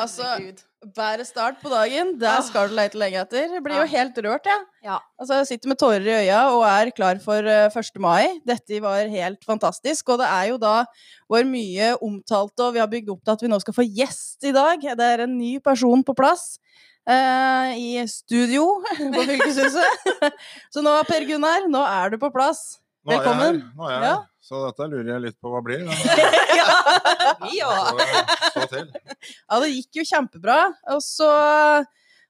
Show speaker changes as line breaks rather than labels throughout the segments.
Altså,
Herregud.
Bedre start på dagen. Der
Åh.
skal du leite lenge etter. Jeg blir
Ja.
jo helt rørt, jeg.
Ja.
Altså, jeg sitter med tårer i øya og er klar for eh, 1. mai. Dette var helt fantastisk. Og det er jo da vår mye omtalte, og vi har bygd opp til at vi nå skal få gjest i dag. Det er en ny person på plass. eh, I studio på Fylkeshuset. Så nå, Per Gunnar, nå er du på plass.
Nå er jeg
Velkommen.
her, Nå er jeg
Ja.
Så dette lurer jeg litt på hva blir. ja,
Vi òg.
Ja, det gikk jo kjempebra. Og så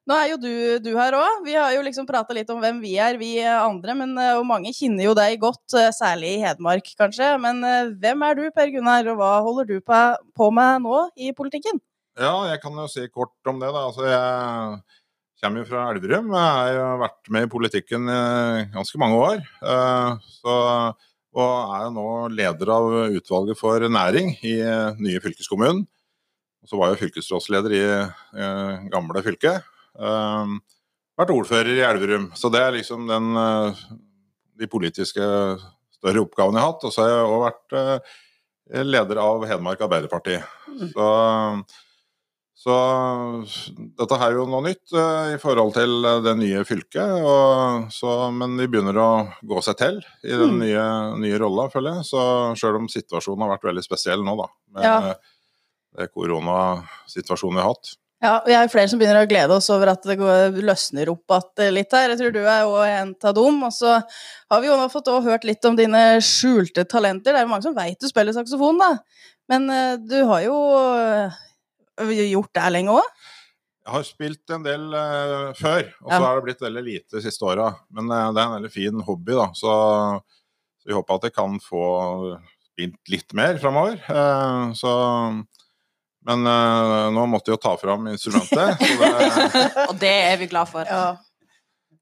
Nå er jo du, du her òg. Vi har jo liksom prata litt om hvem vi er, vi andre. Men, eh, og mange kjenner jo deg godt, eh, særlig i Hedmark kanskje. Men eh, hvem er du, Per Gunnar, og hva holder du på, på med nå i politikken?
Ja, jeg kan jo si kort om det. da. Altså, jeg kommer jo fra Elverum. Jeg har jo vært med i politikken i ganske mange år. Så, og er jo nå leder av utvalget for næring i eh, nye fylkeskommunen. Så var jeg fylkesrådsleder i eh, gamle fylke. Eh, vært ordfører i Elverum. Så det er liksom den, eh, de politiske større oppgavene jeg har hatt. Og så har jeg òg vært eh, leder av Hedmark Arbeiderparti. Så så dette her er jo noe nytt uh, i forhold til eh, det nye fylket. Og, så, men vi begynner å gå seg til i den
Mm.
nye, nye rolla, føler jeg. Så selv om situasjonen har vært veldig spesiell nå, da. Med
Ja.
eh, det koronasituasjonen vi har hatt.
Ja, vi er flere som begynner å glede oss over at det går, løsner opp igjen litt her. Jeg tror du er òg en av dem. Og så har vi jo nå fått hørt litt om dine skjulte talenter. Det er jo mange som veit du spiller saksofon, da. Men du har jo gjort det lenge òg.
Jeg har spilt en del uh, før, og så
Ja.
har det blitt veldig lite de siste åra. Men uh, det er en veldig fin hobby, da. Så, så vi håper at jeg kan få spilt litt mer framover. Uh, så Men nå måtte jeg jo ta fram instrumentet. Så det,
Og det er vi glad for.
Ja.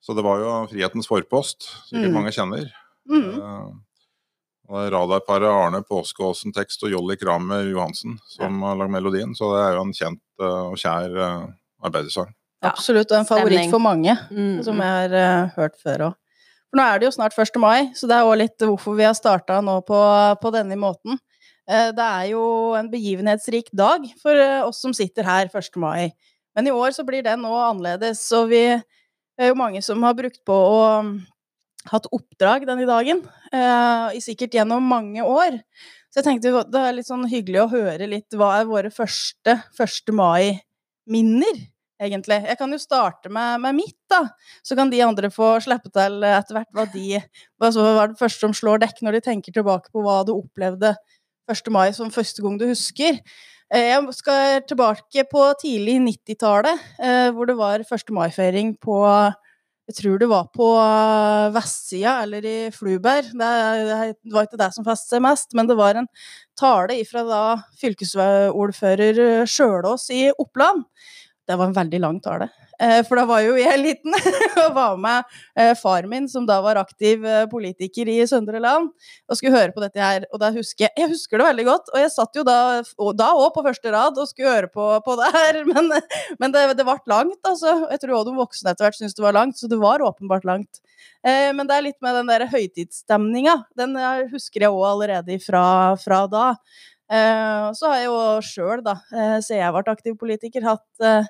så det var jo Frihetens forpost, sikkert
Mm.
mange kjenner.
Mm.
Eh, og det er radarparet Arne Påskeåsen tekst og Jolly Kramer Johansen som har lagd melodien. Så det er jo en kjent eh, og kjær uh, arbeidersang.
Ja.
Absolutt, og en favoritt for mange,
Mm,
som
mm.
jeg har uh, hørt før òg. For nå er det jo snart 1. mai, så det er òg litt hvorfor vi har starta nå på, på denne måten. Uh, det er jo en begivenhetsrik dag for uh, oss som sitter her 1. mai. Men i år så blir den nå annerledes, og vi er jo mange som har brukt på å hatt oppdrag denne dagen, uh, sikkert gjennom mange år. Så jeg tenkte det er litt sånn hyggelig å høre litt hva er våre første 1. mai-minner, egentlig. Jeg kan jo starte med, med mitt, da. Så kan de andre få slippe til etter hvert hva de Hva er det første som slår dekk når de tenker tilbake på hva du opplevde 1. mai som første gang du husker. Eh, Jeg skal tilbake på tidlig 90-tallet, eh, hvor det var 1. mai-feiring på jeg tror det var på eh, vestsida eller i Fluberg. Det, det var ikke det som festet seg mest, men det var en tale fra da fylkesordfører Sjølås i Oppland. Det var en veldig lang tale. Eh, For da var jo jeg liten og var med eh, far min, som da var aktiv eh, politiker i Søndre Land, og skulle høre på dette her. Og da husker jeg Jeg husker det veldig godt, og jeg satt jo da òg på første rad og skulle høre på, på det her, men, men det, det ble langt, altså. Jeg tror òg de voksne etter hvert syntes det var langt, så det var åpenbart langt. Men det er litt med den der høytidsstemninga. Den husker jeg òg allerede fra, fra da. Så har jeg jo sjøl, da, siden jeg ble aktiv politiker, hatt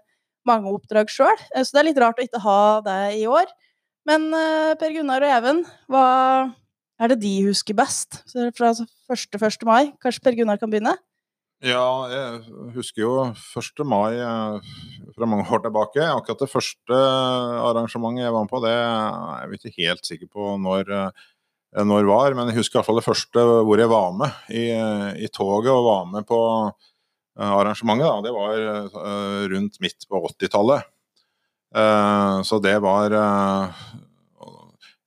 mange oppdrag sjøl. Så det er litt rart å ikke ha det i år. Men eh, Per Gunnar og Even, hva er det de husker best fra første 1. mai? Kanskje Per Gunnar kan begynne?
Ja, jeg husker jo 1. mai eh, fra mange år tilbake. Akkurat det første arrangementet jeg var med på, det er jeg ikke helt sikker på når, eh, når var, men jeg husker i hvert fall det første hvor jeg var med i, i toget og var med på eh, arrangementet. Da. Det var eh, rundt midt på 80-tallet. Eh, Så det var eh,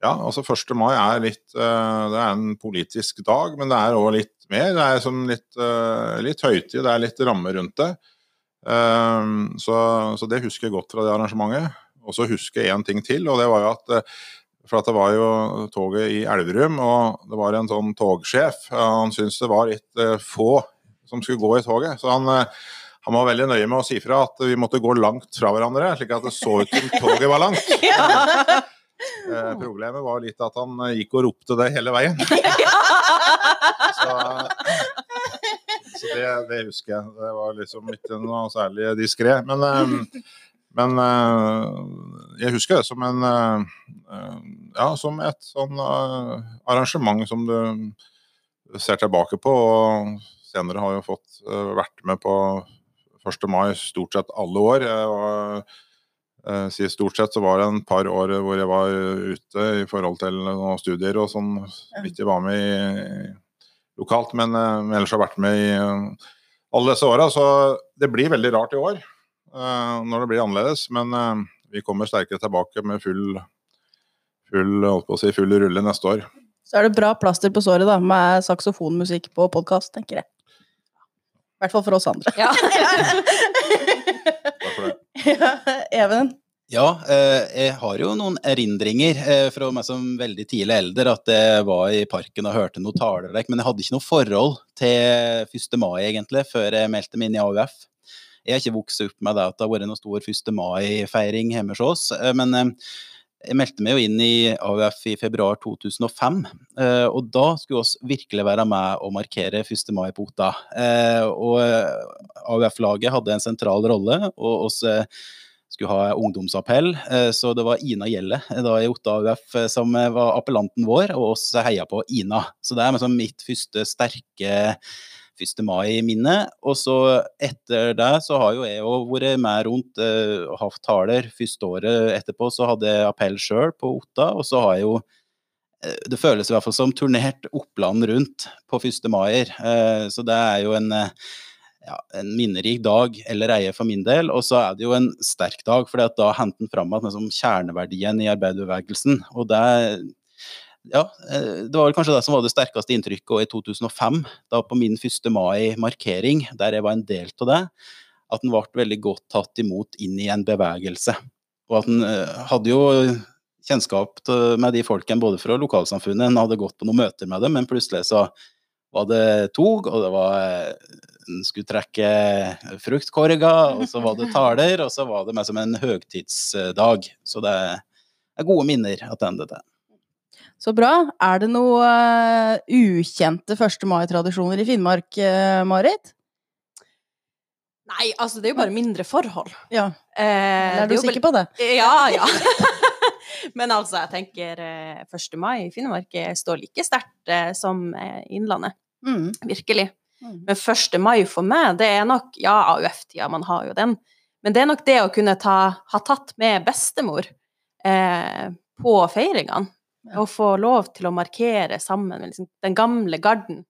ja, altså 1. mai er litt eh, Det er en politisk dag, men det er òg litt mer. Det er som litt, eh, litt høytid, det er litt ramme rundt det. Eh, Så, så det husker jeg godt fra det arrangementet. Og så husker jeg én ting til, og det var jo at eh, for at det var jo toget i Elverum, og det var en sånn togsjef. eh, Han syntes det var litt eh, få som skulle gå i toget. Så han, eh, han var veldig nøye med å si fra at vi måtte gå langt fra hverandre, slik at det så ut som toget var langt. Eh, problemet var litt at han eh, gikk og ropte det hele veien. Så, så det, det husker jeg. Det var liksom ikke noe særlig diskré. Men, eh, men eh, jeg husker det som en eh, eh, Ja, som et sånn eh, arrangement som du ser tilbake på. Og senere har jeg fått eh, vært med på 1. mai stort sett alle år. Var, eh, sier stort sett så var det en par år hvor jeg var ute i forhold til noen studier og sånn. som Ikke var med i, lokalt, men eh, ellers har jeg vært med i alle disse åra. Så det blir veldig rart i år når det blir annerledes. Men vi kommer sterkere tilbake med full, full, si, full rulle neste år.
Så er det bra plaster på såret, da, med saksofonmusikk på podkast, tenker jeg. I hvert fall for oss andre.
Ja.
Takk for det.
Ja, Even?
Ja, eh, jeg har jo noen erindringer eh, fra meg som veldig tidlig eldre at jeg var i parken og hørte noen taler, men jeg hadde ikke noe forhold til 1. mai egentlig, før jeg meldte meg inn i AUF. Jeg har ikke vokst opp med det at det har vært noen stor 1. mai-feiring hjemme hos oss, eh, men jeg meldte meg jo inn i AUF i februar 2005, eh, og da skulle vi virkelig være med og markere 1. mai på Otta. Eh, og eh, AUF-laget hadde en sentral rolle, og oss skulle ha ungdomsappell. Så det var Ina Gjelle da i Otta AUF som var appellanten vår, og oss heia på Ina. Så det er liksom mitt første sterke 1. mai-minnet. Og så etter det så har jo jeg òg vært med rundt eh, og hatt taler. Første året etterpå så hadde jeg appell sjøl på Otta, og så har jeg jo eh, det føles i hvert fall som turnert Oppland rundt på 1. maier. Eh, Så det er jo en, eh, ja, en minnerik dag eller eie for min del. Og så er det jo en sterk dag, for da henter en fram liksom, kjerneverdien i arbeiderbevegelsen. Og det ja, eh, det var vel kanskje det som var det sterkeste inntrykket i 2005, da på min 1. mai-markering, der jeg var en del av det, at den ble veldig godt tatt imot inn i en bevegelse. Og at den eh, hadde jo kjennskap med de folkene både fra lokalsamfunnet, en hadde gått på noen møter med dem, men plutselig så var det tog, og det var eh, en skulle trekke fruktkorger, og så var det taler, og så var det mer som en høgtidsdag. Så det er gode minner tilbake til.
Så bra. Er det noe ukjente 1. mai-tradisjoner i Finnmark, uh, Marit?
Nei, altså, det er jo bare mindre forhold.
Ja.
Eh,
Er du sikker på det?
Ja, ja. Men altså, jeg tenker eh, 1. mai i Finnmark eh, står like sterkt eh, som eh, Innlandet.
Mm.
Virkelig.
Mm.
Men 1. mai for meg, det er nok Ja, AUF-tida, man har jo den. Men det er nok det å kunne ta, ha tatt med bestemor eh, på feiringene. Og få lov til å markere sammen med liksom, den gamle garden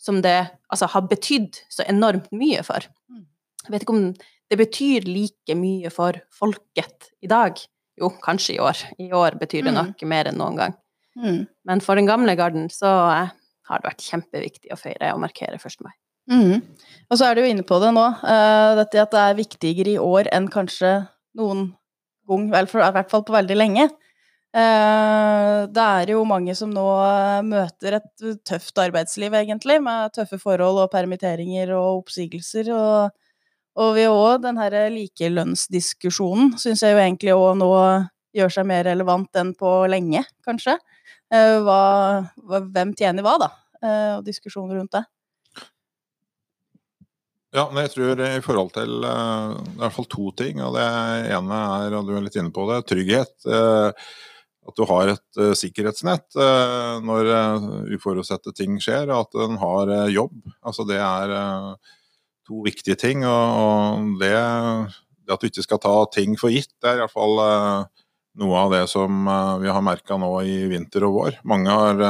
som det altså, har betydd så enormt mye for.
Mm.
Jeg vet ikke om det betyr like mye for folket i dag. Jo, kanskje i år. I år betyr det
Mm.
nok mer enn noen gang.
Mm.
Men for den gamle garden så eh, har det vært kjempeviktig å feire og markere 1. mai.
Mm. Og så er du jo inne på det nå, uh, dette at det er viktigere i år enn kanskje noen gang, i hvert fall på veldig lenge. Eh, det er jo mange som nå eh, møter et tøft arbeidsliv, egentlig, med tøffe forhold og permitteringer og oppsigelser. Og, og vi òg, den her likelønnsdiskusjonen, syns jeg jo egentlig òg nå gjør seg mer relevant enn på lenge, kanskje. Eh, hva, hvem tjener hva, da? Og diskusjoner rundt det.
Ja, men jeg tror i forhold til Det er i hvert fall to ting. og Det ene er, og du er litt inne på det, trygghet. At du har et uh, sikkerhetsnett uh, når uh, uforutsette ting skjer, og at en har jobb. Altså Det er to viktige ting. Og, og det, det at du ikke skal ta ting for gitt, det er iallfall uh, noe av det som vi har merka nå i vinter og vår. Mange har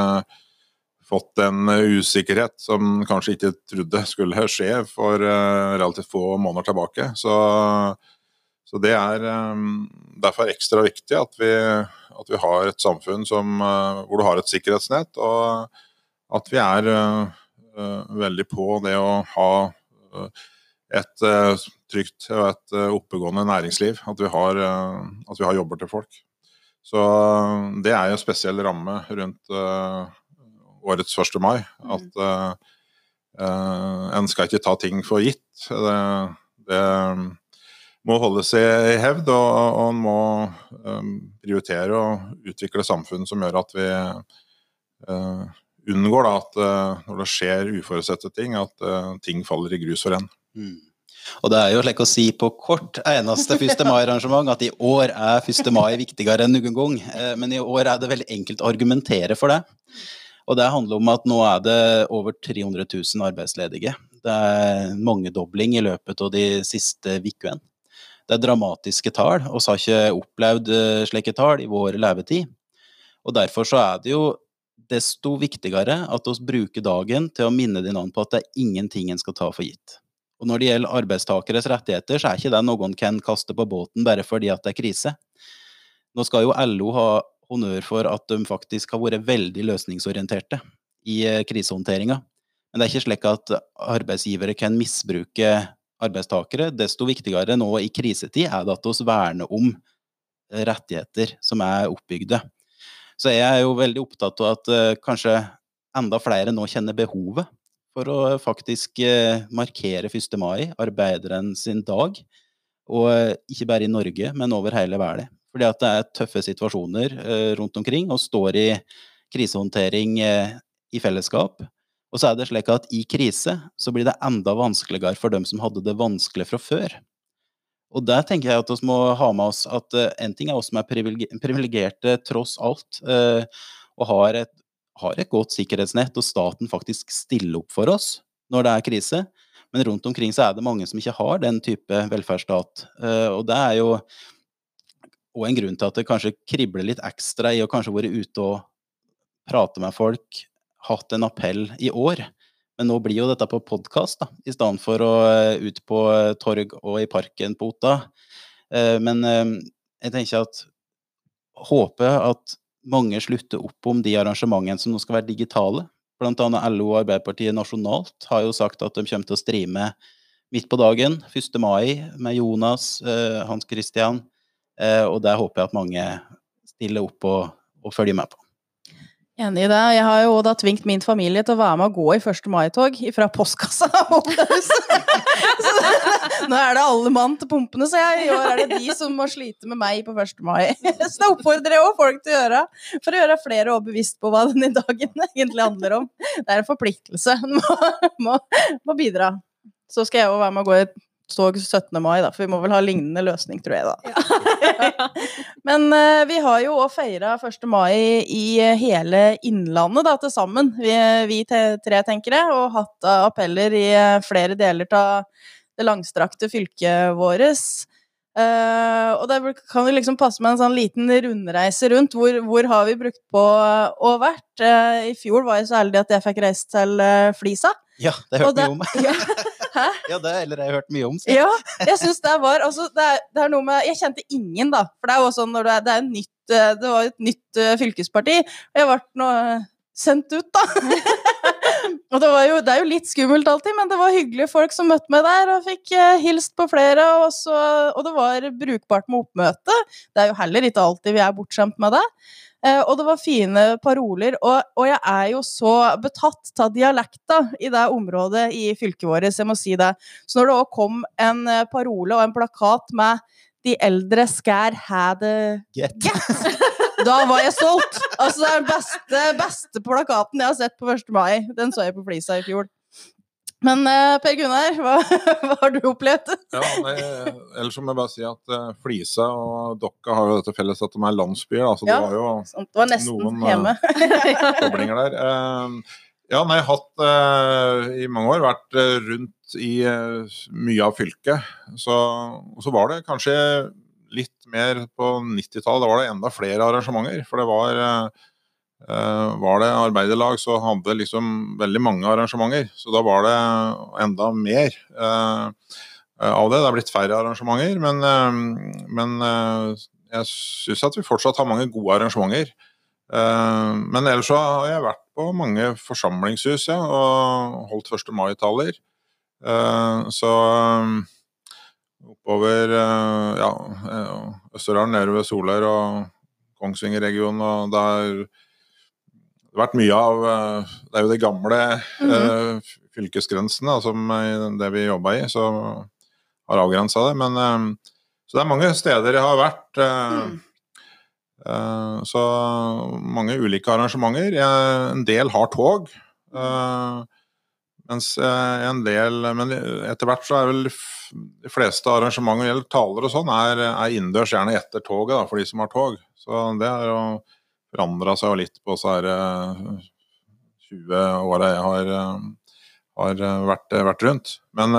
fått en usikkerhet som kanskje ikke trodde skulle skje for relativt få måneder tilbake. Så, så det er um, derfor ekstra viktig at vi, at vi har et samfunn som, eh, hvor du har et sikkerhetsnett, og at vi er eh, eh, veldig på det å ha et trygt og et oppegående næringsliv. At vi, har, at vi har jobber til folk. Så det er jo en spesiell ramme rundt årets 1. mai. At eh, eh, en skal ikke ta ting for gitt. Det, det må holde seg i hevd, og, og en må um, prioritere og utvikle samfunn som gjør at vi uh, unngår da at uh, når det skjer uforutsette ting, at uh, ting faller i grus for en.
Mm. Og det er jo slik å si på kort eneste 1. mai-arrangement at i år er 1. mai viktigere enn noen gang. Men i år er det veldig enkelt å argumentere for det. Og det handler om at nå er det over 300 000 arbeidsledige. Det er mangedobling i løpet av de siste ukene. Det er dramatiske tall, vi har ikke opplevd eh, slike tall i vår levetid. Og derfor så er det jo desto viktigere at vi bruker dagen til å minne de navn på at det er ingenting en skal ta for gitt. Og når det gjelder arbeidstakeres rettigheter, så er ikke det noen kan kaste på båten bare fordi at det er krise. Nå skal jo LO ha honnør for at de faktisk har vært veldig løsningsorienterte i eh, krisehåndteringa. Men det er ikke slik at arbeidsgivere kan misbruke arbeidstakere. Desto viktigere nå i krisetid er det at vi verner om rettigheter som er oppbygde. Så jeg er jo veldig opptatt av at uh, kanskje enda flere nå kjenner behovet for å faktisk uh, markere 1. mai, arbeideren sin dag. Og ikke bare i Norge, men over hele verden. Fordi at det er tøffe situasjoner rundt omkring, og står i krisehåndtering i fellesskap. Og så er det slik at i krise så blir det enda vanskeligere for dem som hadde det vanskelig fra før. Og der tenker jeg at vi må ha med oss at uh, en ting er oss som er privilegerte tross alt, uh, og har et, har et, godt sikkerhetsnett, og staten faktisk stiller opp for oss når det er krise. Men rundt omkring så er det mange som ikke har den type velferdsstat. Uh, og det er jo òg en grunn til at det kanskje kribler litt ekstra i å kanskje være ute og prate med folk, hatt en appell i år men nå blir jo dette på podkast, i stedet for å eh, ut på eh, torg og i parken på Otta. Eh, men jeg tenker at håper at mange slutter opp om de arrangementene som nå skal være digitale. Blant annet LO og Arbeiderpartiet nasjonalt har jo sagt at de kommer til å streame midt på dagen, 1. mai, med Jonas, Hans Christian. Og det håper jeg at mange stiller opp og, og følger med på.
Enig i det. Jeg har jo da tvingt min familie til å være med og gå i 1. mai-tog fra postkassa nå er det alle mann til pumpene, så jeg, i år er det de som må slite med meg på 1. mai. Så det oppfordrer jeg òg folk til å gjøre, for å gjøre flere òg bevisst på hva denne dagen egentlig handler om. Det er en forpliktelse. Må, må, må bidra. Så skal jeg òg være med og gå i tog 17. mai, da, for vi må vel ha lignende løsning, tror jeg, da. Men uh, vi har jo òg feira 1. mai i hele Innlandet, da, til sammen, vi, vi tre, tenker jeg, og hatt appeller i eh, flere deler av det langstrakte fylket vårt. Uh, og det kan jo liksom passe med en sånn liten rundreise rundt. Hvor, hvor har vi brukt på å vært? Uh, I fjor var jeg så heldig at jeg fikk reist til Flisa.
Ja, det hørte vi om. Ja. Hæ? Ja, det eller jeg har hørt mye om.
Så. Ja, jeg syns det var altså, det, er, det, er, noe med Jeg kjente ingen, da. For det er jo sånn når det er, det er nytt eh, Det var et nytt uh, fylkesparti, og jeg ble nå uh, sendt ut, da. og det, jo, det, er jo litt skummelt alltid, men det var hyggelige folk som møtte meg der, og fikk uh, hilst på flere, og, så, og det var brukbart med oppmøte. Det er jo heller ikke alltid vi er bortskjemt med det. Eh, og det var fine paroler. Og, og jeg er jo så betatt av dialekta i det området i fylket vårt, jeg må si det. Så når det òg kom en eh, parole og en plakat med 'De eldre skær hæ det get', da var jeg solgt! Altså, det er den beste, beste plakaten jeg har sett på 1. mai. Den så jeg på Flisa i fjor. Men uh, Per Gunnar, hva, hva, har du opplevd?
ja, nei, ellers må jeg bare si at uh, Flisa og Dokka har jo dette felles at de er landsbyer. Altså, ja, det var jo
det var nesten noen uh,
koblinger der. ja, nei, jeg har hatt i mange år vært rundt i mye av fylket. Så, og så var det kanskje litt mer på 90-tallet. Da var det enda flere arrangementer. For det var Uh, var det arbeiderlag, så hadde liksom veldig mange arrangementer. Så da var det enda mer uh, av det. Det er blitt færre arrangementer, men, uh, men jeg syns at vi fortsatt har mange gode arrangementer. men ellers så har jeg vært på mange forsamlingshus ja, og holdt 1. mai-taler. så oppover ja, Østerdalen, nede ved Solør og Kongsvinger-regionen, og der det har vært mye av eh, Det er jo de gamle mm -hmm. fylkesgrensene som det vi jobba i, så har avgrensa det. Men, så det er mange steder jeg har vært. Mm. Eh, så mange ulike arrangementer. Jeg- En del har tog. eh, Mens eh, en del Men etter hvert så er vel de fleste arrangementer, eller taler og sånn, er, er innendørs, gjerne etter toget, da, for de som har tog. Så det er jo forandra seg jo litt på så her eh, 20 åra jeg har, eh, har eh, vært, vært rundt. Men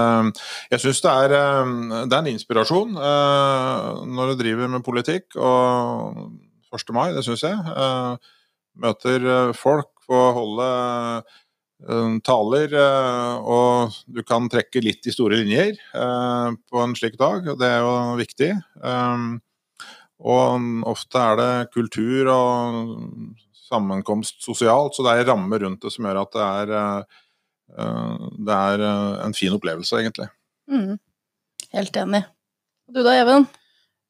jeg syns det, det er en inspirasjon når du driver med politikk. Og 1. mai, det syns jeg. Møter folk, får holde taler, og du kan trekke litt i store linjer på en slik dag, og det er jo viktig. Og ofte er det kultur og sammenkomst sosialt, så det er rammer rundt det som gjør at det er, eh, det er eh, en fin opplevelse, egentlig.
Mm. Helt enig. Du da, Even?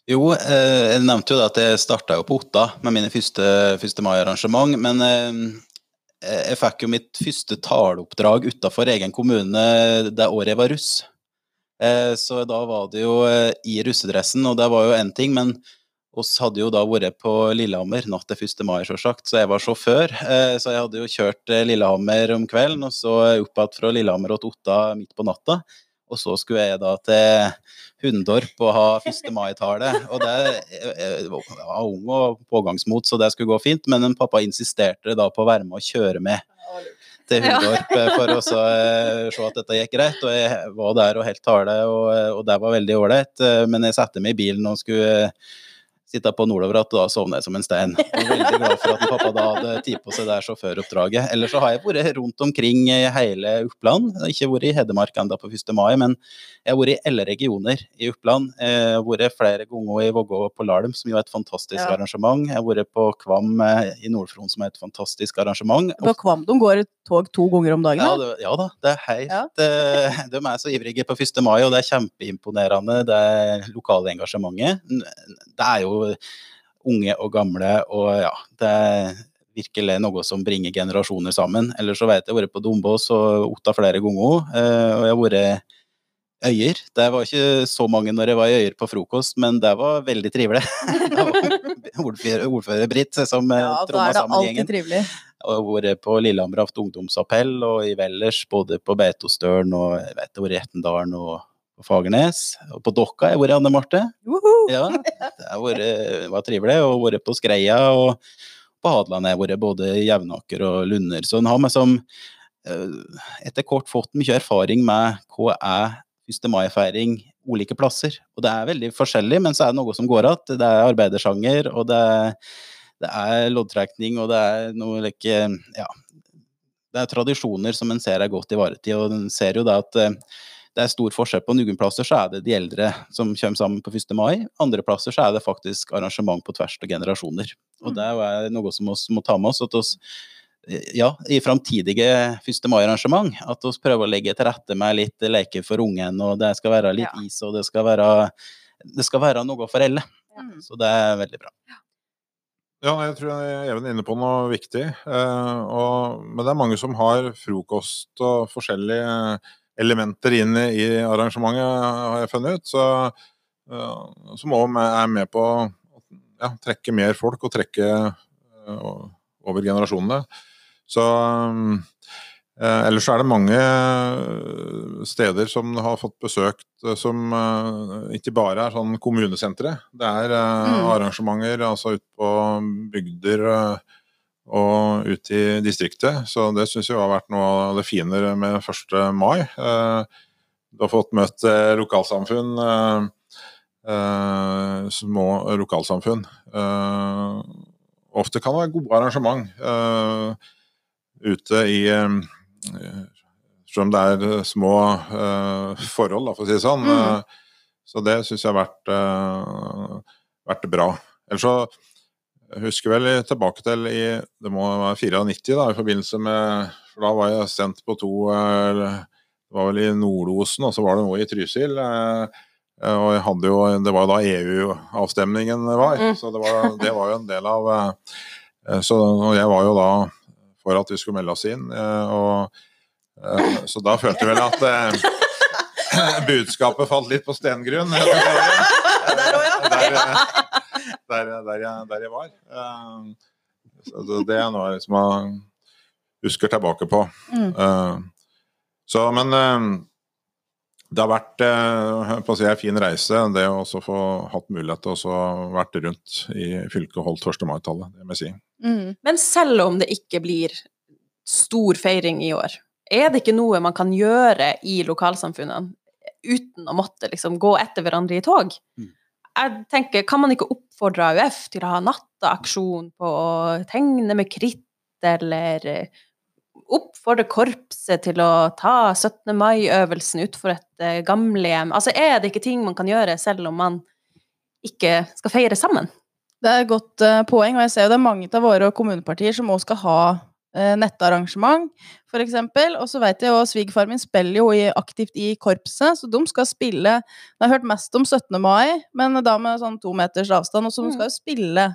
Jo, eh, jeg nevnte jo det at jeg starta på Otta med mine første 1. mai-arrangement. Men eh, jeg fikk jo mitt første taleoppdrag utafor egen kommune det året jeg var russ. Eh, så da var det jo i russedressen, og det var jo én ting, men oss hadde jo da vært på Lillehammer natt til 1. mai, selvsagt, så jeg var sjåfør. Eh, så jeg hadde jo kjørt eh, Lillehammer om kvelden, og så opp igjen fra Lillehammer til Otta midt på natta. Og så skulle jeg da til Hundorp og ha 1. mai-tale. Og det jeg var ung og pågangsmot, så det skulle gå fint. Men en pappa insisterte da på å være med og kjøre med til Hundorp eh, for å så, eh, se at dette gikk greit. Og jeg var der og helt tale, og, og det var veldig ålreit. Eh, Men jeg satte meg i bilen og skulle sitte på nordover at da sovna jeg som en stein. Og veldig glad for at pappa da hadde tid på seg det sjåføroppdraget. Ellers så har jeg vært rundt omkring i hele Oppland. Ikke vært i Hedmark ennå på 1. mai, men jeg har vært i alle regioner i Oppland. Jeg har vært flere ganger i Vågå på Larm, som jo er et fantastisk
Ja.
arrangement. Jeg har vært på Kvam eh, i Nord-Fron, som er et fantastisk arrangement.
På Kvam de går et tog to ganger om dagen?
Ja, det, ja da, det er helt
Ja.
eh, De er så ivrige på 1. mai, og det er kjempeimponerende, det lokale engasjementet. Det er jo unge og gamle, og ja, det er virkelig noe som bringer generasjoner sammen. Ellers så vet jeg jeg har vært på Dombås og Otta flere ganger, eh, og jeg har vært Øyer. Det var ikke så mange når jeg var i Øyer på frokost, men det var veldig trivelig. Ordfører, ordfører Britt som eh,
Ja,
tromma
er
sammen gjengen
trivelig.
Og vært på Lillehammer hatt ungdomsappell, og i Vellers både på Beitostølen og jeg vet, jeg i Etendalen, og på Fagernes. Og på Dokka har jeg vært Anne Marte. Ja, det har vært, var trivelig. Og vært på Skreia og på Hadeland har jeg vært både i Jevnaker og Lunder. Så en har meg som etter kort fått mye erfaring med hva er 1. mai-feiring ulike plasser. Og det er veldig forskjellig, men så er det noe som går igjen. Det er arbeidersanger, og det er, det er loddtrekning, og det er noe like Ja. Det er tradisjoner som en ser er godt ivaretatt, og en ser jo det at eh, det er stor forskjell på noen plasser så er det de eldre som kommer sammen på 1. mai. Andre plasser så er det faktisk arrangement på tvers av generasjoner. Og det er noe som vi må ta med oss. at oss ja, i framtidige 1. mai-arrangement. At vi prøver å legge til rette med litt leker for ungen, og det skal være litt
Ja.
is, og det skal være, det skal være noe for alle.
Mm.
Så det er veldig bra.
Ja, jeg tror jeg er inne på noe viktig. Eh, og, men det er mange som har frokost og forskjellige elementer inn i arrangementet, har jeg funnet ut. Så, eh, som òg er med på å ja, trekke mer folk og trekke eh, over generasjonene. Så eh, Ellers er det mange steder som har fått besøkt som ikke bare er sånn kommunesentre. Det er
Mm.
arrangementer altså ute på bygder og ute i distriktet. Så det syns jeg har vært noe av det finere med 1. mai. Eh, Du har fått møtt eh, lokalsamfunn. eh, Små lokalsamfunn. Ofte kan det være gode arrangement ute i Selv om det er små forhold, for å si det sånn.
Mm.
Så det syns jeg har vært, vært bra. Ellers så husker vel tilbake til i det må være 94, da, i forbindelse med For da var jeg sendt på to eh, Det var vel i Nordosen, og så var det noe i Trysil. eh, eh, Og jeg hadde jo, det var jo da EU-avstemningen var,
Mm.
så det var, det var jo en del av Så jeg var jo da for at vi skulle melde oss inn. Og, så da følte jeg vel at budskapet falt litt på stengrunn.
Der òg, ja.
Der, der, der, jeg, der jeg var. Eh, så det er noe som jeg husker tilbake på.
Mm.
Eh, så, men eh, det har vært eh, på å si, en fin reise, det å også få hatt mulighet til å også vært rundt i fylket og holdt 1. mai-tallet. Det må jeg si.
Mm.
Men selv om det ikke blir stor feiring i år, er det ikke noe man kan gjøre i lokalsamfunnene uten å måtte liksom gå etter hverandre i tog?
Mm.
Jeg tenker, Kan man ikke oppfordre AUF til å ha nattaaksjon på å tegne med kritt, eller eh, oppfordre korpset til å ta 17. mai-øvelsen utfor et eh, gamlehjem? Altså, er det ikke ting man kan gjøre selv om man ikke skal feire sammen?
Det er et godt eh, poeng, og jeg ser jo det er mange av våre kommunepartier som også skal ha nettarrangement, f.eks. Og så vet jeg jo svigerfaren min spiller jo i, aktivt i korpset, så de skal spille Jeg har hørt mest om 17. mai, men da med sånn to meters avstand, og så de
Mm.
skal jo spille.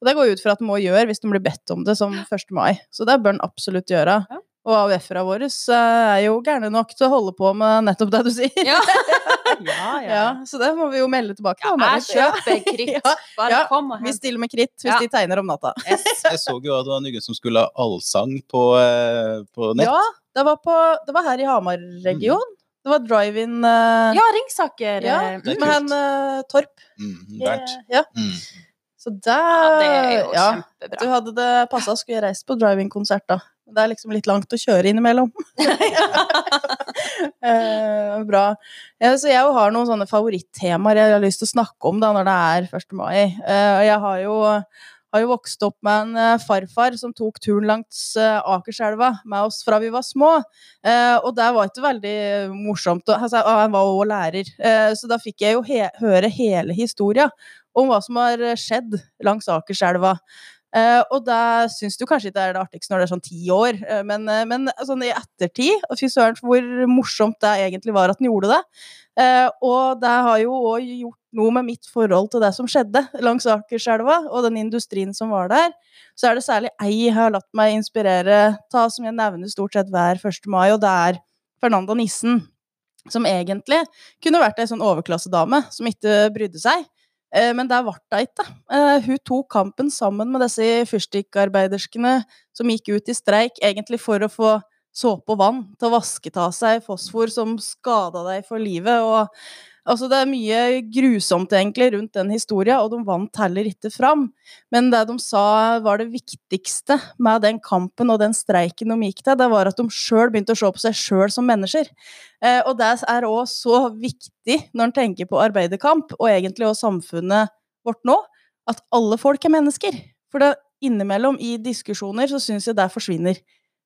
Og det går ut fra at de må gjøre hvis de blir bedt om det som 1. mai, så det bør en absolutt gjøre.
Ja.
Og AUF-ere våre eh, er jo gærne nok til å holde på med nettopp det du sier.
Ja, ja.
Ja, så det må vi jo melde tilbake.
Ja, jeg kjøper kritt. Bare
ja,
kom og
Vi stiller med kritt hvis
Ja.
de tegner om natta.
Yes.
Jeg så jo at det var noen som skulle ha allsang på, eh, på nett.
Ja, det var, på, det var her i Hamar-region. Det var drive-in uh,
Ja, Ringsaker.
ja,
eh,
med en uh, Torp.
Mm, Bernt.
Ja.
Mm.
Så
Ja, det er jo
ja,
kjempebra.
Du hadde det passa, skulle jeg reist på drive-in-konsert, da. Det er liksom litt langt å kjøre innimellom. Eh, bra. Ja, så jeg har noen sånne favorittemaer jeg har lyst til å snakke om da når det er 1. mai. Eh, jeg har jo, har jo vokst opp med en eh, farfar som tok turen langs eh, Akerselva med oss fra vi var små. Eh, og det var ikke veldig morsomt. og- Altså, han var også lærer, eh, så da fikk jeg jo he høre hele historia om hva som har skjedd langs Akerselva. Eh, og da syns du kanskje ikke er det artigste når det er sånn ti år, uh, men, uh, men sånn i ettertid Fy søren, hvor morsomt det egentlig var at han gjorde det. Og det har jo òg gjort noe med mitt forhold til det som skjedde langs Akerselva, og den industrien som var der. Så er det særlig ei jeg har latt meg inspirere ta, som jeg nevner stort sett hver 1. mai, og det er Fernanda Nissen. Som egentlig kunne vært ei sånn overklassedame som ikke brydde seg. Eh, Men det ble hun ikke. Hun tok kampen sammen med disse fyrstikkarbeiderskene som gikk ut i streik, egentlig for å få såpe og vann til å vaske av seg fosfor som skada deg for livet. Og, altså det er mye grusomt egentlig rundt den historia, og de vant heller ikke fram. Men det de sa var det viktigste med den kampen og den streiken de gikk til, det var at de sjøl begynte å se på seg sjøl som mennesker. Eh, og det er òg så viktig når en tenker på arbeiderkamp, og egentlig òg samfunnet vårt nå, at alle folk er mennesker. For det, innimellom i diskusjoner så syns jeg det forsvinner.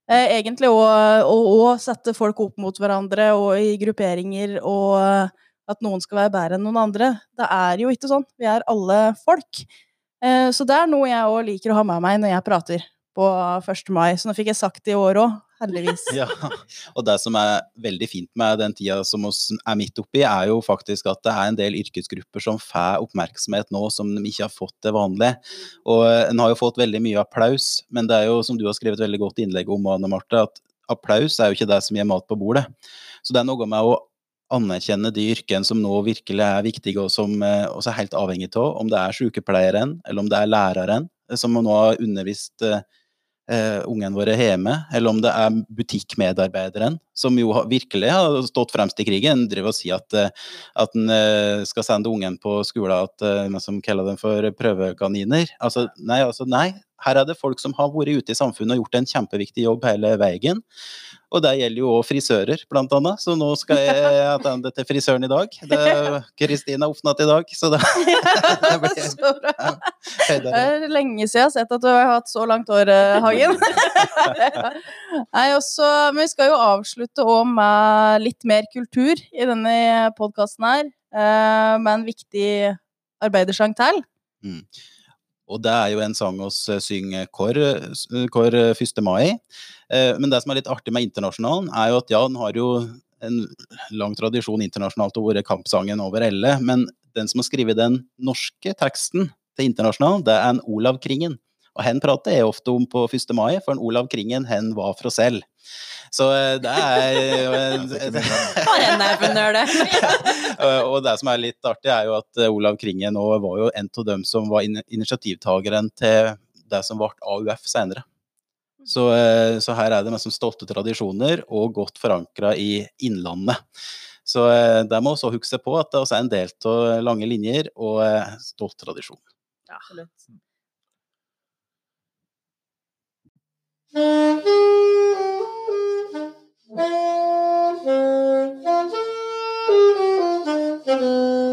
Eh, egentlig å, å, sette folk opp mot hverandre og i grupperinger, og at noen skal være bedre enn noen andre. Det er jo ikke sånn. Vi er alle folk. Eh, så det er noe jeg òg liker å ha med meg når jeg prater på 1. mai. Så nå fikk jeg sagt det i år òg, heldigvis.
Ja, og det som er veldig fint med den tida som oss er midt oppi, er jo faktisk at det er en del yrkesgrupper som får oppmerksomhet nå som de ikke har fått til vanlig. Og en har jo fått veldig mye applaus, men det er jo som du har skrevet veldig godt innlegg om, Anne Marte, at applaus er jo ikke det som gir mat på bordet. Så det er noe med å anerkjenne de yrkene som nå virkelig er viktige, og som eh, også er helt avhengig av om det er sykepleieren eller om det er læreren eh, som nå har undervist eh, ungene våre hjemme, eller om det er butikkmedarbeideren, som jo har- virkelig har stått fremst i krigen, driver og sier at, at en eh, skal sende ungen på skolen at eh, som kaller dem for prøvekaniner. Altså nei, altså nei. Her er det folk som har vært ute i samfunnet og gjort en kjempeviktig jobb hele veien. Og det gjelder jo òg frisører, blant annet. Så nå skal jeg attende til frisøren i dag. Det er Kristina Ofnat i dag, så det, det blir
Så bra. Det er lenge siden jeg har sett at du har hatt så langt hår, eh, Hagen. Nei, også, men vi skal jo avslutte òg med litt mer kultur i denne podkasten her. eh, Med en viktig arbeidersang til.
Mm. Og det er jo en sang oss synger eh, 1. mai. Eh, Men det som er litt artig med Internasjonalen, er jo at ja, den har jo en lang tradisjon internasjonalt og vært kampsangen over elle, men den som har skrevet den norske teksten til Internasjonalen, det er en Olav Kringen. Og han prater jeg ofte om på 1. mai, for en Olav Kringen han var fra selv. Så eh, det er
eh, Bare en nervenøl,
Og det som er litt artig, er jo at eh, Olav Kringe nå var jo en av dem som var initiativtakeren til det som ble AUF senere. Så, så, her er det mest stolte tradisjoner og godt forankra i Innlandet. Så der må vi huske på at det også er en del av lange linjer og stolt tradisjon. Ja.
Absolutt. Thank you.